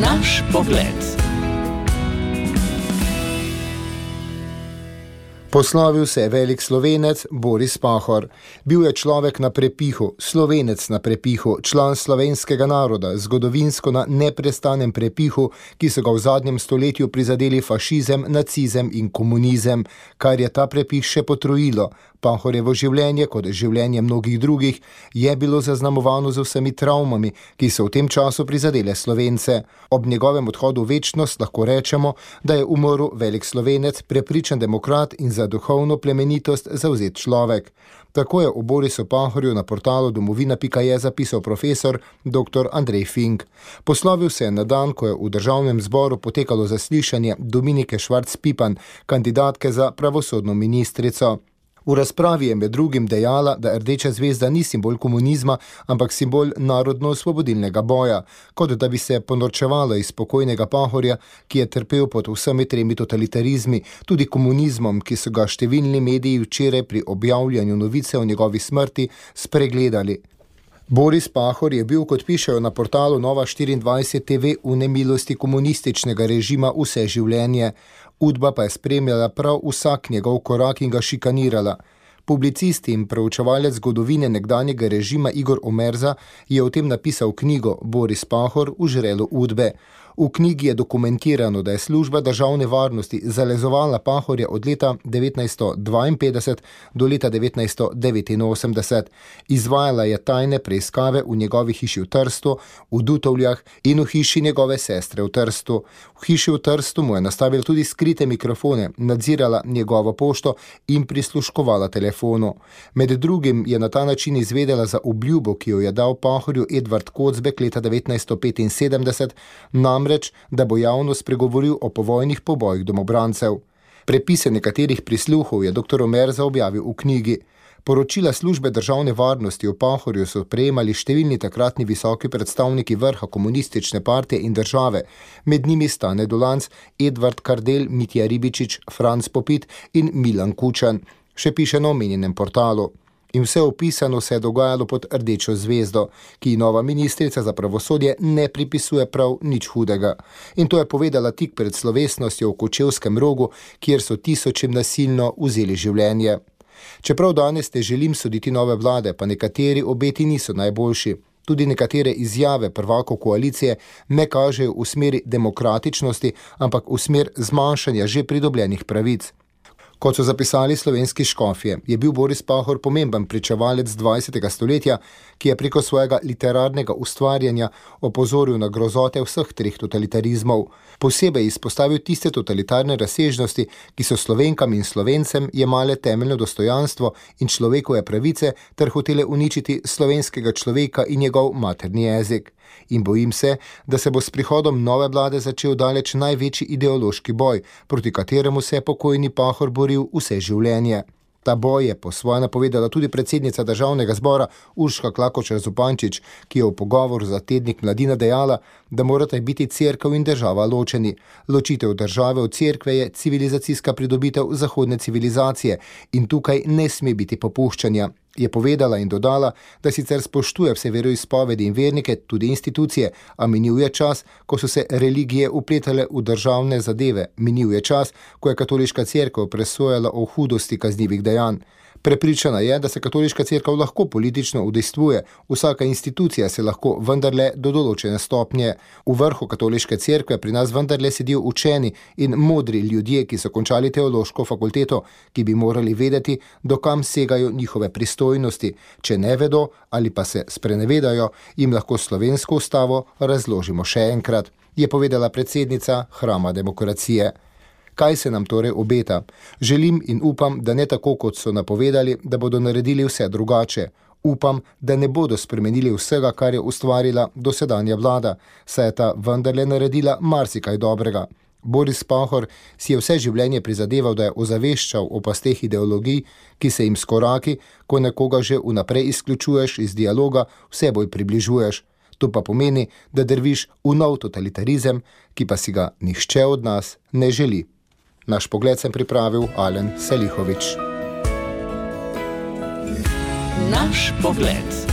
Naš pogled. Poslovil se je velik slovenec Boris Pahor. Bil je človek na prepihu, slovenec na prepihu, član slovenskega naroda, zgodovinsko na neprestanem prepihu, ki so ga v zadnjem stoletju prizadeli fašizem, nacizem in komunizem, kar je ta prepih še potrojilo. Pahorjevo življenje, kot življenje mnogih drugih, je bilo zaznamovano z vsemi travmami, ki so v tem času prizadele slovence. Ob njegovem odhodu v večnost lahko rečemo, da je umrl velik slovenec, prepričan demokrat in za duhovno plemenitost zauzet človek. Tako je o Borisu Pahorju na portalu domovina.je zapisal profesor dr. Andrej Fink. Poslovil se je na dan, ko je v državnem zboru potekalo zaslišanje Dominike Švarc-Pipan, kandidatke za pravosodno ministrico. V razpravi je med drugim dejala, da Rdeča zvezda ni simbol komunizma, ampak simbol narodno-osvobodilnega boja, kot da bi se ponorčevala iz spokojnega pahorja, ki je trpel pod vsemi tremi totalitarizmi, tudi komunizmom, ki so ga številni mediji včeraj pri objavljanju novice o njegovi smrti spregledali. Boris Pahor je bil, kot pišejo na portalu Nova 24 TV, v nemilosti komunističnega režima vse življenje. Udba pa je spremljala prav vsak njegov korak in ga šikanirala. Publicist in preučevalec zgodovine nekdanjega režima Igor Omerza je o tem napisal knjigo Boris Pahor v žrelu Udbe. V knjigi je dokumentirano, da je služba državne varnosti zalezovala Pahorja od leta 1952 do leta 1989. Izvajala je tajne preiskave v njegovi hiši v Trstu, v Dutovljah in v hiši njegove sestre v Trstu. V hiši v Trstu mu je nastavila tudi skrite mikrofone, nadzirala njegovo pošto in prisluškovala telefonu. Med drugim je na ta način izvedela za obljubo, ki jo je dal Pahorju Edvard Kocbek leta 1975, nam namreč, da bo javno spregovoril o povojnih pobojih domobrancev. Prepise nekaterih prisluhov je dr. Omerza objavil v knjigi. Poročila službe državne varnosti v Pahorju so prejemali številni takratni visoki predstavniki vrha komunistične partije in države, med njimi sta Nedolanc, Edvard Kardel, Mitja Ribičič, Franz Popit in Milan Kučan, še piše na omenjenem portalu in vse opisano se je dogajalo pod rdečo zvezdo, ki nova ministrica za pravosodje ne pripisuje prav nič hudega. In to je povedala tik pred slovesnostjo v Kočevskem rogu, kjer so tisočim nasilno vzeli življenje. Čeprav danes te želim soditi nove vlade, pa nekateri obeti niso najboljši. Tudi nekatere izjave prvako koalicije ne kažejo v smeri demokratičnosti, ampak v smer zmanjšanja že pridobljenih pravic. Kot so zapisali slovenski škofje, je bil Boris Pahor pomemben pričevalec 20. stoletja, ki je preko svojega literarnega ustvarjanja opozoril na grozote vseh treh totalitarizmov. Posebej izpostavil tiste totalitarne razsežnosti, ki so slovenkam in slovencem jemale temeljno dostojanstvo in človekove pravice ter hotele uničiti slovenskega človeka in njegov materni jezik in bojim se, da se bo s prihodom nove vlade začel daleč največji ideološki boj, proti kateremu se je pokojni Pahor boril vse življenje. Ta boj je po svoje napovedala tudi predsednica državnega zbora Urška Klakočer Zupančič, ki je v pogovoru za tednik mladina dejala, da morate biti crkva in država ločeni. Ločitev države od crkve je civilizacijska pridobitev zahodne civilizacije in tukaj ne sme biti popuščanja. Je povedala in dodala, da sicer spoštuje vse veroizpovedi in vernike, tudi institucije, a minil je čas, ko so se religije upletale v državne zadeve, minil je čas, ko je katoliška crkva presojala o hudosti kaznjivih dejanj. Prepričana je, da se katoliška crkva lahko politično udejstvuje, vsaka institucija se lahko vendarle do določene stopnje. V vrhu katoliške crkve pri nas vendarle sedijo učeni in modri ljudje, ki so končali teološko fakulteto, ki bi morali vedeti, dokam segajo njihove pristojnosti. Če ne vedo ali pa se sprenevedajo, jim lahko slovensko ustavo razložimo še enkrat, je povedala predsednica Hrama demokracije. Kaj se nam torej obeta? Želim in upam, da ne tako, kot so napovedali, da bodo naredili vse drugače. Upam, da ne bodo spremenili vsega, kar je ustvarila dosedanja vlada, saj je ta vendarle naredila marsikaj dobrega. Boris Pahor si je vse življenje prizadeval, da je ozaveščal o pasteh ideologij, ki se jim skoraki, ko nekoga že vnaprej izključuješ iz dialoga, vse bolj približuješ. To pa pomeni, da drviš v nov totalitarizem, ki pa si ga nihče od nas ne želi. Naš pogled sem pripravil Alen Selihovič. Naš pogled.